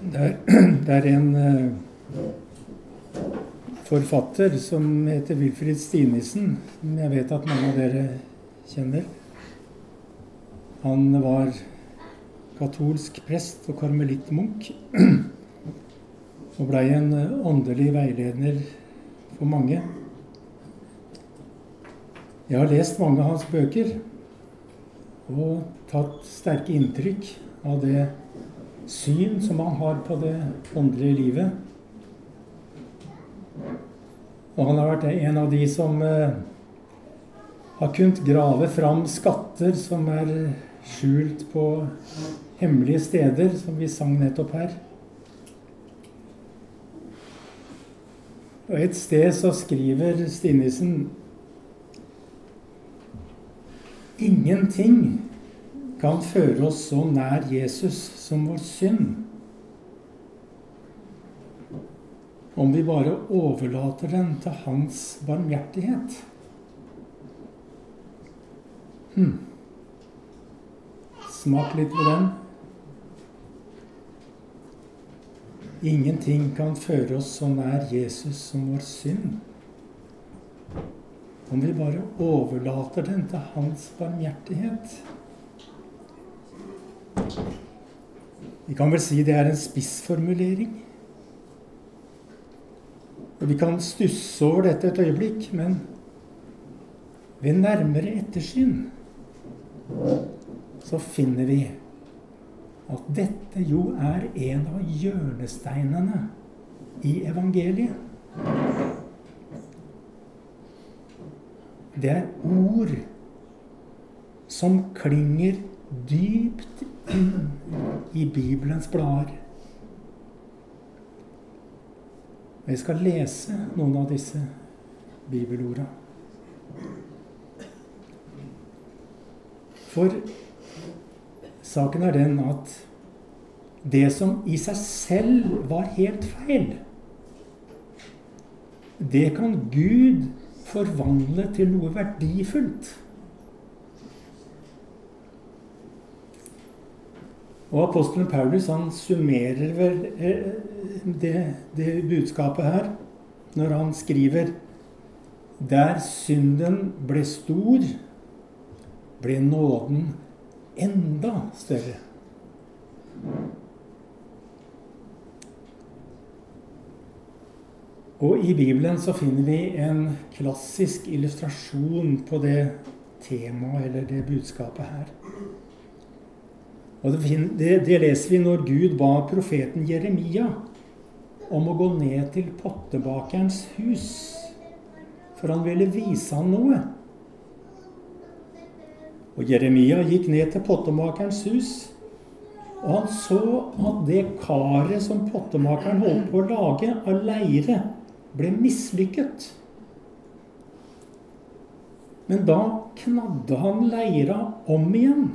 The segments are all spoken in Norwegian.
Det er, det er en uh, forfatter som heter Wilfrid Stinesen, som jeg vet at mange av dere kjenner. Han var katolsk prest og karmelittmunk. Og blei en eh, åndelig veileder for mange. Jeg har lest mange av hans bøker og tatt sterke inntrykk av det syn som han har på det åndelige livet. Og han har vært en av de som eh, har kunnet grave fram skatter som er skjult på hemmelige steder, som vi sang nettopp her. Og et sted så skriver Stinnesen Ingenting kan føre oss så nær Jesus som vår synd. Om vi bare overlater den til hans barmhjertighet. Hmm. Smak litt på den. Ingenting kan føre oss så nær Jesus som vår synd. Om vi bare overlater den til hans barmhjertighet. Vi kan vel si det er en spissformulering. Og Vi kan stusse over dette et øyeblikk, men ved nærmere ettersyn så finner vi at dette jo er en av hjørnesteinene i evangeliet. Det er ord som klinger dypt i Bibelens blader. Jeg skal lese noen av disse bibelorda. For Saken er den at det som i seg selv var helt feil, det kan Gud forvandle til noe verdifullt. Og apostelen Paulus han summerer vel eh, det, det budskapet her når han skriver Der synden ble stor, ble nåden enda større. Og i Bibelen så finner vi en klassisk illustrasjon på det temaet eller det budskapet her. Og det, det, leser vi når Gud ba profeten Jeremia om å gå ned til pottebakerens hus, for han ville vise ham noe. Og Jeremia gikk ned til pottemakerens hus, og han så at det karet som pottemakeren holdt på å lage av leire, ble mislykket. Men da knadde han leira om igjen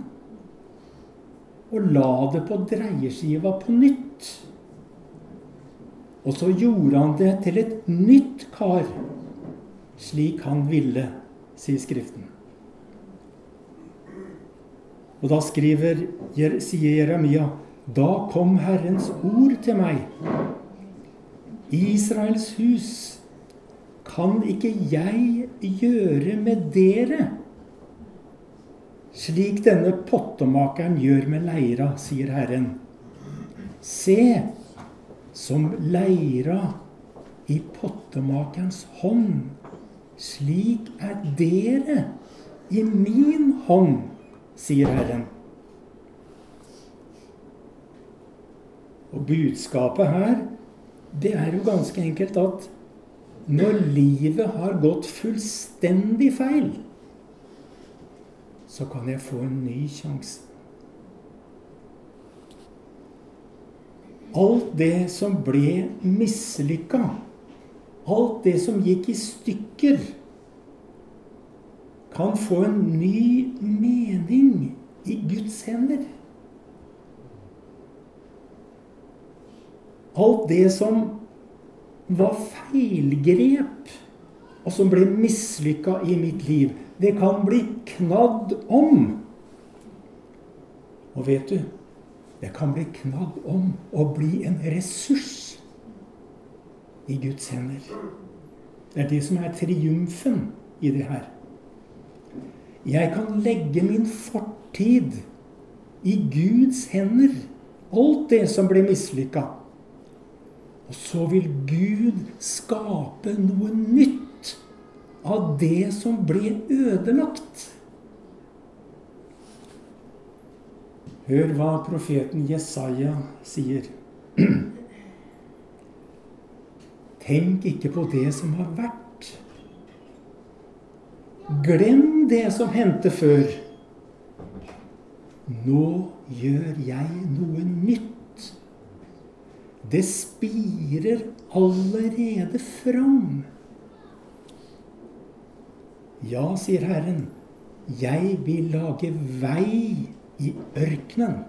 og la det på dreieskiva på nytt. Og så gjorde han det til et nytt kar, slik han ville, sier Skriften. Og da skriver, sier Jeremia Da kom Herrens ord til meg. Israels hus, kan ikke jeg gjøre med dere slik denne pottemakeren gjør med leira, sier Herren. Se, som leira i pottemakerens hånd, slik er dere i min hånd sier Herren. Og budskapet her, det er jo ganske enkelt at når livet har gått fullstendig feil, så kan jeg få en ny sjanse. Alt det som ble mislykka, alt det som gikk i stykker kan få en ny mening i Guds hender. Alt det som var feilgrep, og som ble mislykka i mitt liv, det kan bli knadd om. Og vet du, det kan bli knadd om å bli en ressurs i Guds hender. Det er det som er triumfen i det her. Jeg kan legge min fortid i Guds hender. Alt det som ble mislykka. Og så vil Gud skape noe nytt av det som ble ødelagt. Hør hva profeten Jesaja sier. Tenk ikke på det som har vært. Glem det som hendte før. Nå gjør jeg noe nytt. Det spirer allerede fram. Ja, sier Herren, jeg vil lage vei i ørkenen.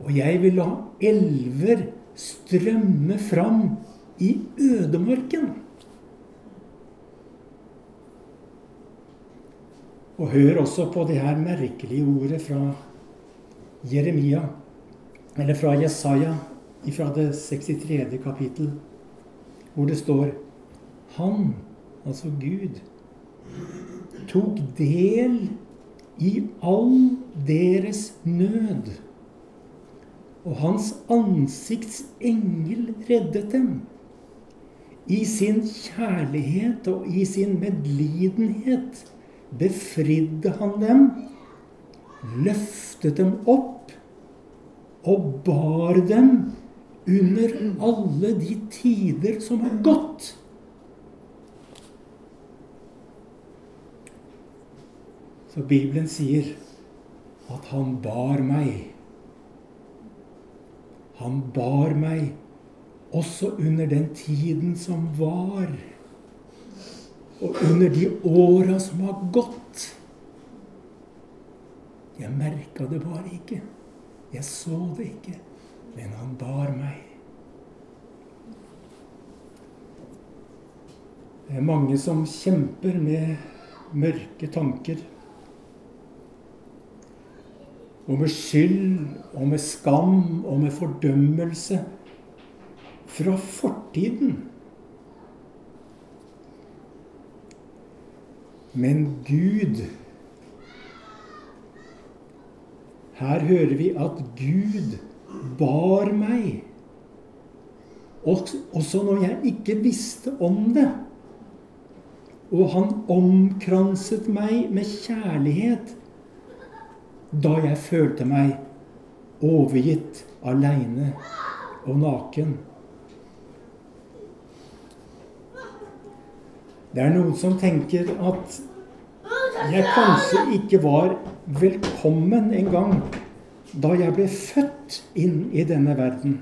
Og jeg vil la elver strømme fram i ødemarken. Og hør også på det her merkelige ordet fra Jeremia, eller fra Jesaja, fra det 63. kapittel, hvor det står Han, altså Gud, tok del i all deres nød. Og hans ansikts engel reddet dem. I sin kjærlighet og i sin medlidenhet befridde han dem, løftet dem opp og bar dem under alle de tider som har gått. Så Bibelen sier at han bar meg. Han bar meg også under den tiden som var, og under de åra som har gått. Jeg merka det bare ikke. Jeg så det ikke. Men han bar meg. Det er mange som kjemper med mørke tanker og med skyld og med skam og med fordømmelse fra fortiden. Men Gud Her hører vi at Gud bar meg, også når jeg ikke visste om det. Og han omkranset meg med kjærlighet da jeg følte meg overgitt, aleine og naken. Det er noen som tenker at jeg kanskje ikke var velkommen engang da jeg ble født inn i denne verden.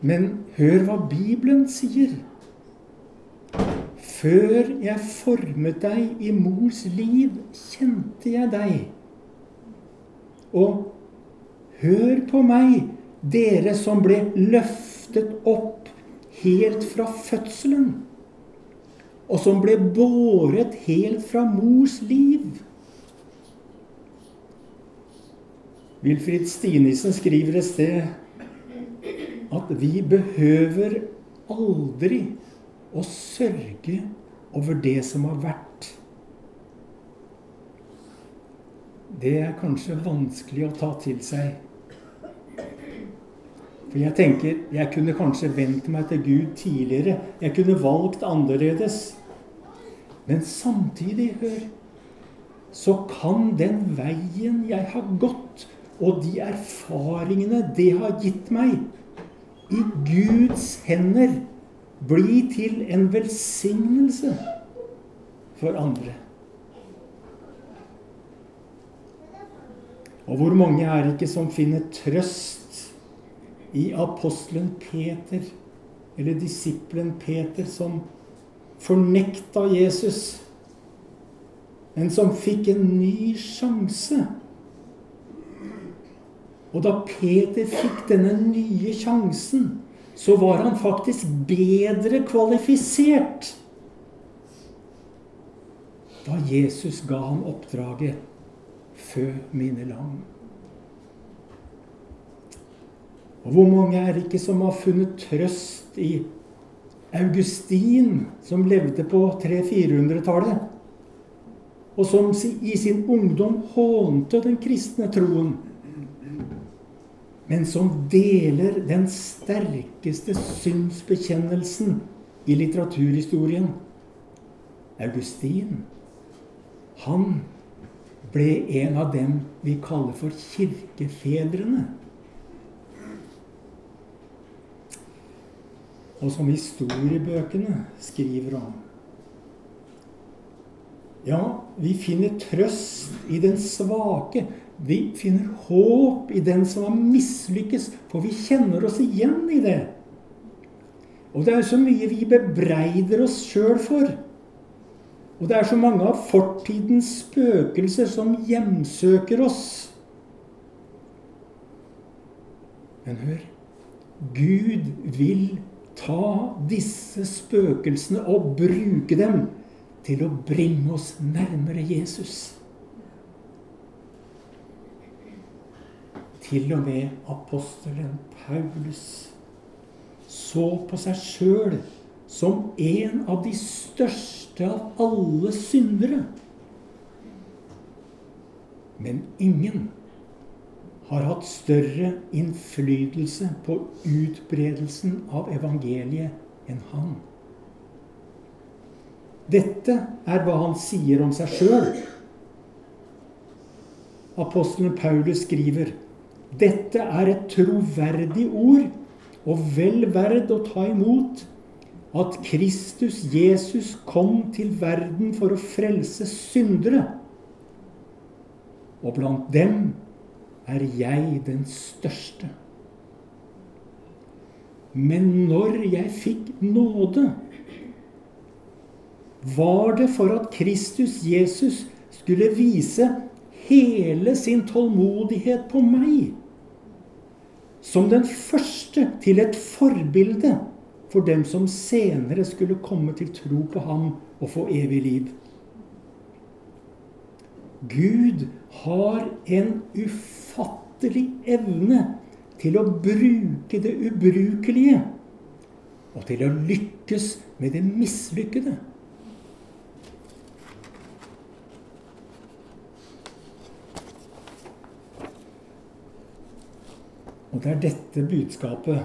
Men hør hva Bibelen sier. Før jeg formet deg i mors liv, kjente jeg deg. Og hør på meg, dere som ble løftet opp helt fra fødselen, og som ble båret helt fra mors liv. Wilfrid Stinesen skriver et sted at vi behøver aldri å sørge over det som har vært. Det er kanskje vanskelig å ta til seg. For jeg tenker jeg kunne kanskje vendt meg til Gud tidligere. Jeg kunne valgt annerledes. Men samtidig, hør, så kan den veien jeg har gått, og de erfaringene det har gitt meg, i Guds hender bli til en velsignelse for andre. Og hvor mange er ikke som finner trøst i apostelen Peter, eller disippelen Peter, som fornekta Jesus, men som fikk en ny sjanse? Og da Peter fikk denne nye sjansen, så var han faktisk bedre kvalifisert da Jesus ga ham oppdraget 'Fø mine lam'. Og hvor mange er det ikke som har funnet trøst i Augustin, som levde på 300-400-tallet, og som i sin ungdom hånte den kristne troen? Men som deler den sterkeste synsbekjennelsen i litteraturhistorien. Augustin, han ble en av dem vi kaller for kirkefedrene. og som historiebøkene skriver om. Ja, vi finner trøst i den svake. Vi finner håp i den som har mislykkes, for vi kjenner oss igjen i det. Og det er så mye vi bebreider oss sjøl for. Og det er så mange av fortidens spøkelser som hjemsøker oss. Men hør Gud vil ta disse spøkelsene og bruke dem til å bringe oss nærmere Jesus. Til og med apostelen Paulus så på seg sjøl som en av de største av alle syndere. Men ingen har hatt større innflytelse på utbredelsen av evangeliet enn han. Dette er hva han sier om seg sjøl. Apostelen Paulus skriver dette er et troverdig ord og vel verd å ta imot at Kristus Jesus kom til verden for å frelse syndere. Og blant dem er jeg den største. Men når jeg fikk nåde, var det for at Kristus Jesus skulle vise hele sin tålmodighet på meg. Som den første til et forbilde for dem som senere skulle komme til tro på ham og få evig liv. Gud har en ufattelig evne til å bruke det ubrukelige og til å lykkes med det mislykkede. Og det er dette budskapet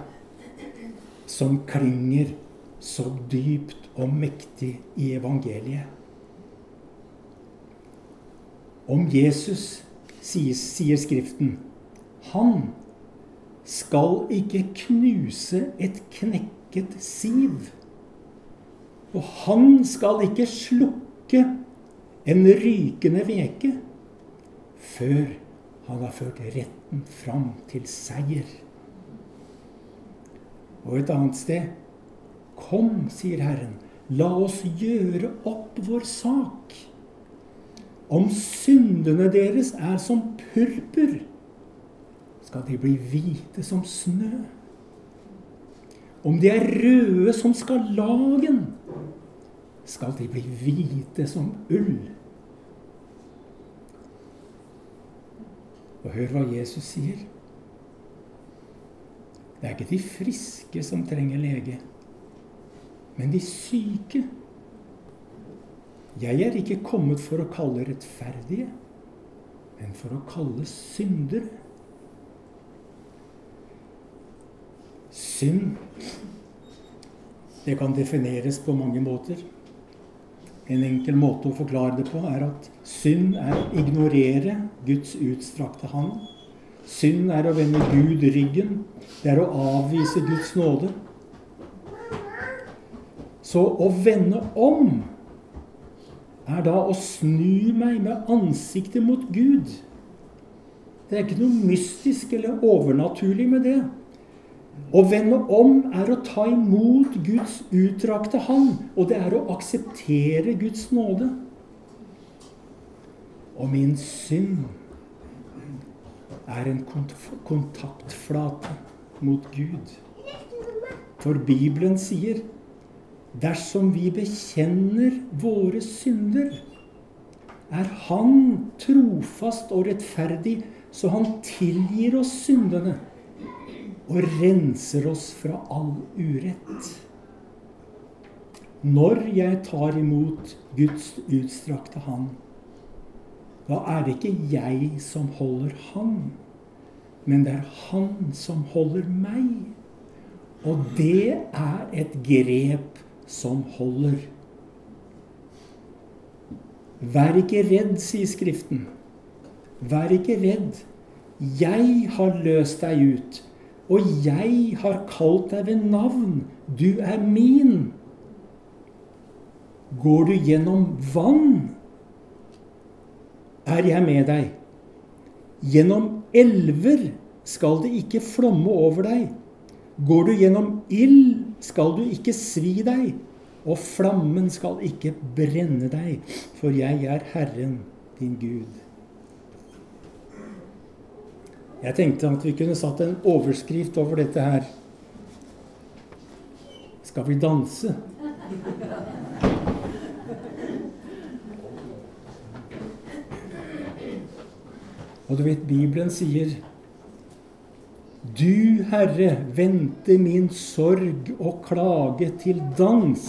som klinger så dypt og mektig i evangeliet. Om Jesus sier, sier Skriften han skal ikke knuse et knekket siv. Og han skal ikke slukke en rykende veke før han har ført retten fram til seier. Og et annet sted Kom, sier Herren, la oss gjøre opp vår sak. Om syndene deres er som purpur, skal de bli hvite som snø. Om de er røde som skarlagen, skal de bli hvite som ull. Og hør hva Jesus sier. Det er ikke de friske som trenger lege, men de syke. Jeg er ikke kommet for å kalle rettferdige, men for å kalle syndere. Synd det kan defineres på mange måter. En enkel måte å forklare det på er at synd er å ignorere Guds utstrakte hand. Synd er å vende Gud ryggen. Det er å avvise Guds nåde. Så å vende om er da å snu meg med ansiktet mot Gud. Det er ikke noe mystisk eller overnaturlig med det. Å vende om er å ta imot Guds utdrakte hand, og det er å akseptere Guds nåde. Og min synd er en kontaktflate mot Gud. For Bibelen sier Dersom vi bekjenner våre synder, er Han trofast og rettferdig, så Han tilgir oss syndene og renser oss fra all urett. Når jeg tar imot Guds utstrakte hand, da er det ikke jeg som holder Han, men det er Han som holder meg. Og det er et grep som holder. Vær ikke redd, sier Skriften. Vær ikke redd. Jeg har løst deg ut, og jeg har kalt deg ved navn. Du er min. Går du gjennom vann, er jeg med deg. Gjennom elver skal det ikke flomme over deg. Går du gjennom ild, skal du ikke svi deg, og flammen skal ikke brenne deg, for jeg er Herren din Gud. Jeg tenkte at vi kunne satt en overskrift over dette her. Skal vi danse? Og du vet, Bibelen sier Du, Herre, vente min sorg og klage til dans.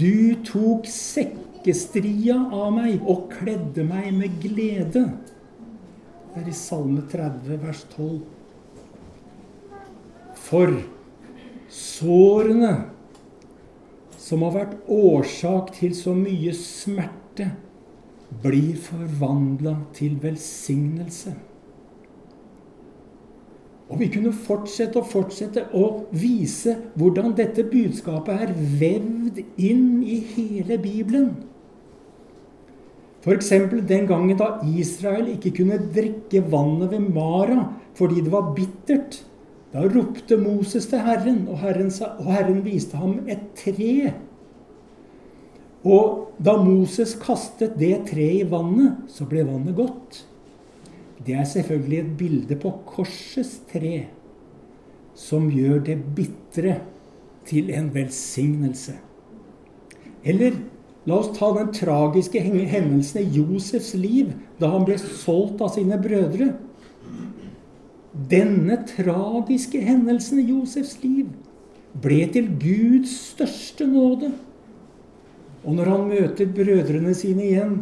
Du tok sekkestria av meg og kledde meg med glede. Er i Salme 30, vers 12. For sårene som har vært årsak til så mye smerte, blir forvandla til velsignelse. Og vi kunne fortsette og fortsette å vise hvordan dette budskapet er vevd inn i hele Bibelen. F.eks. den gangen da Israel ikke kunne drikke vannet ved Mara fordi det var bittert. Da ropte Moses til Herren, og Herren, sa, og Herren viste ham et tre. Og da Moses kastet det treet i vannet, så ble vannet godt. Det er selvfølgelig et bilde på korsets tre, som gjør det bitre til en velsignelse. Eller La oss ta den tragiske hendelsen i Josefs liv da han ble solgt av sine brødre. Denne tragiske hendelsen i Josefs liv ble til Guds største nåde. Og når han møter brødrene sine igjen,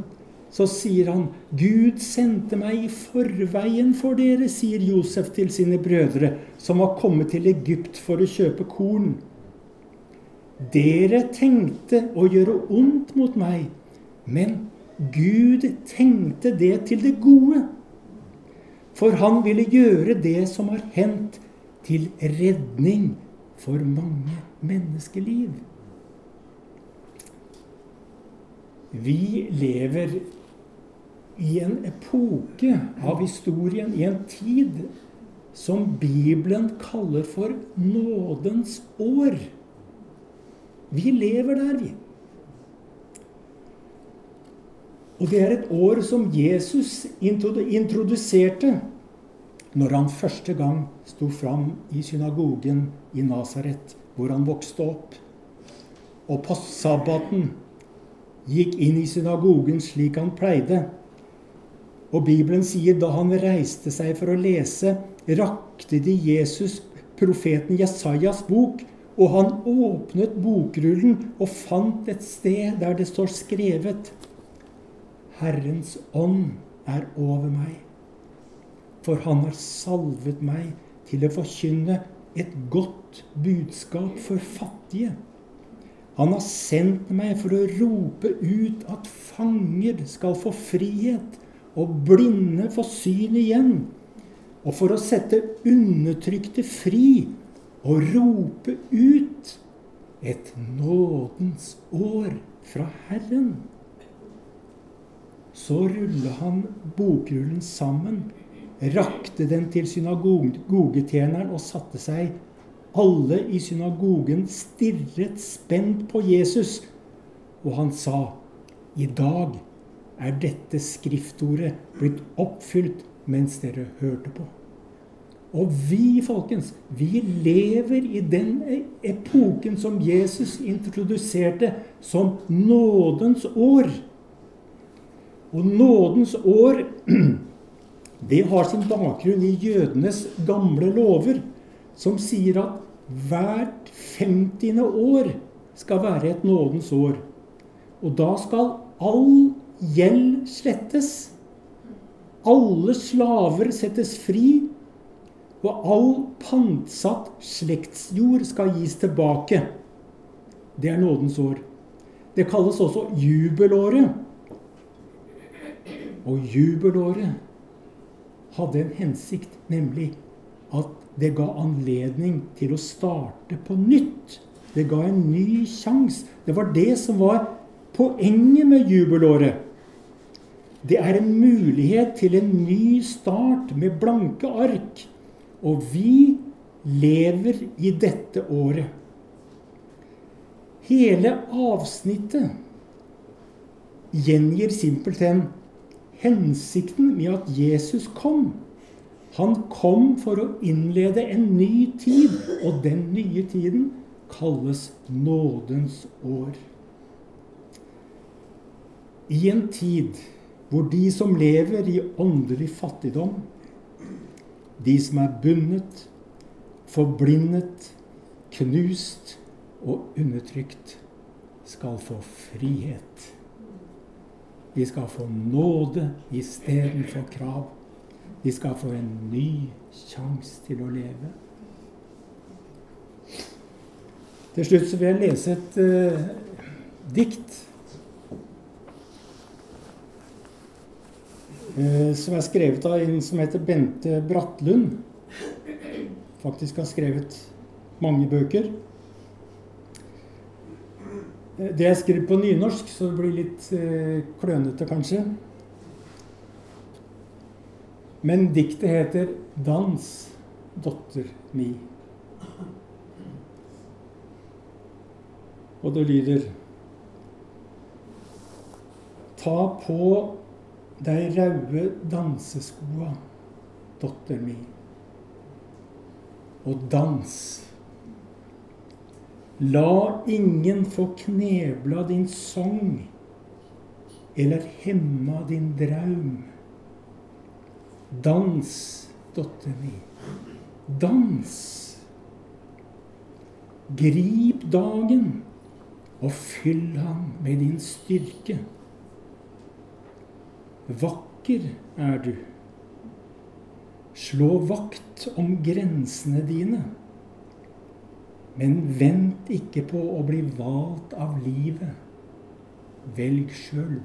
så sier han, 'Gud sendte meg i forveien for dere', sier Josef til sine brødre, som var kommet til Egypt for å kjøpe korn. Dere tenkte å gjøre ondt mot meg, men Gud tenkte det til det gode. For han ville gjøre det som har hendt, til redning for mange menneskeliv. Vi lever i en epoke av historien, i en tid som Bibelen kaller for nådens år. Vi lever der, vi. Og det er et år som Jesus introduserte når han første gang sto fram i synagogen i Nasaret, hvor han vokste opp. Og på sabbaten gikk inn i synagogen slik han pleide. Og Bibelen sier da han reiste seg for å lese, rakte de Jesus profeten Jesajas bok og han åpnet bokrullen og fant et sted der det står skrevet Herrens ånd er over meg, for han har salvet meg til å forkynne et godt budskap for fattige. Han har sendt meg for å rope ut at fanger skal få frihet, og blinde få syn igjen, og for å sette undertrykte fri og rope ut et nådens år fra Herren. Så rulla han bokrullen sammen, rakte den til synagogetjeneren og satte seg. Alle i synagogen stirret spent på Jesus, og han sa, I dag er dette skriftordet blitt oppfylt mens dere hørte på. Og vi, folkens, vi lever i den epoken som Jesus introduserte som nådens år. Og nådens år det har sin bakgrunn i jødenes gamle lover, som sier at hvert femtiende år skal være et nådens år. Og da skal all gjeld slettes. Alle slaver settes fri, og all pantsatt slektsjord skal gis tilbake. Det er nådens år. Det kalles også jubelåret. Og jubelåret hadde en hensikt, nemlig at det ga anledning til å starte på nytt. Det ga en ny sjanse. Det var det som var poenget med jubelåret. Det er en mulighet til en ny start med blanke ark. Og vi lever i dette året. Hele avsnittet gjengir simpelthen hensikten med at Jesus kom. Han kom for å innlede en ny tid, og den nye tiden kalles nådens år. I en tid hvor de som lever i åndelig fattigdom, de som er bundet, forblindet, knust og undertrykt, skal få frihet. De skal få nåde istedenfor krav. De skal få en ny sjanse til å leve. Til slutt så vil jeg lese et uh, dikt uh, som er skrevet av en som heter Bente Brattlund. Faktisk har skrevet mange bøker. Det er skrevet på nynorsk, så det blir litt eh, klønete, kanskje. Men diktet heter 'Dans, dotter mi'. Og det lyder Ta på dei raude danseskoa, dotter mi, og dans. La ingen få knebla din sang eller hemma din draum. Dans, dotter mi, dans. Grip dagen og fyll han med din styrke. Vakker er du. Slå vakt om grensene dine. Men vent ikke på å bli valgt av livet. Velg sjøl.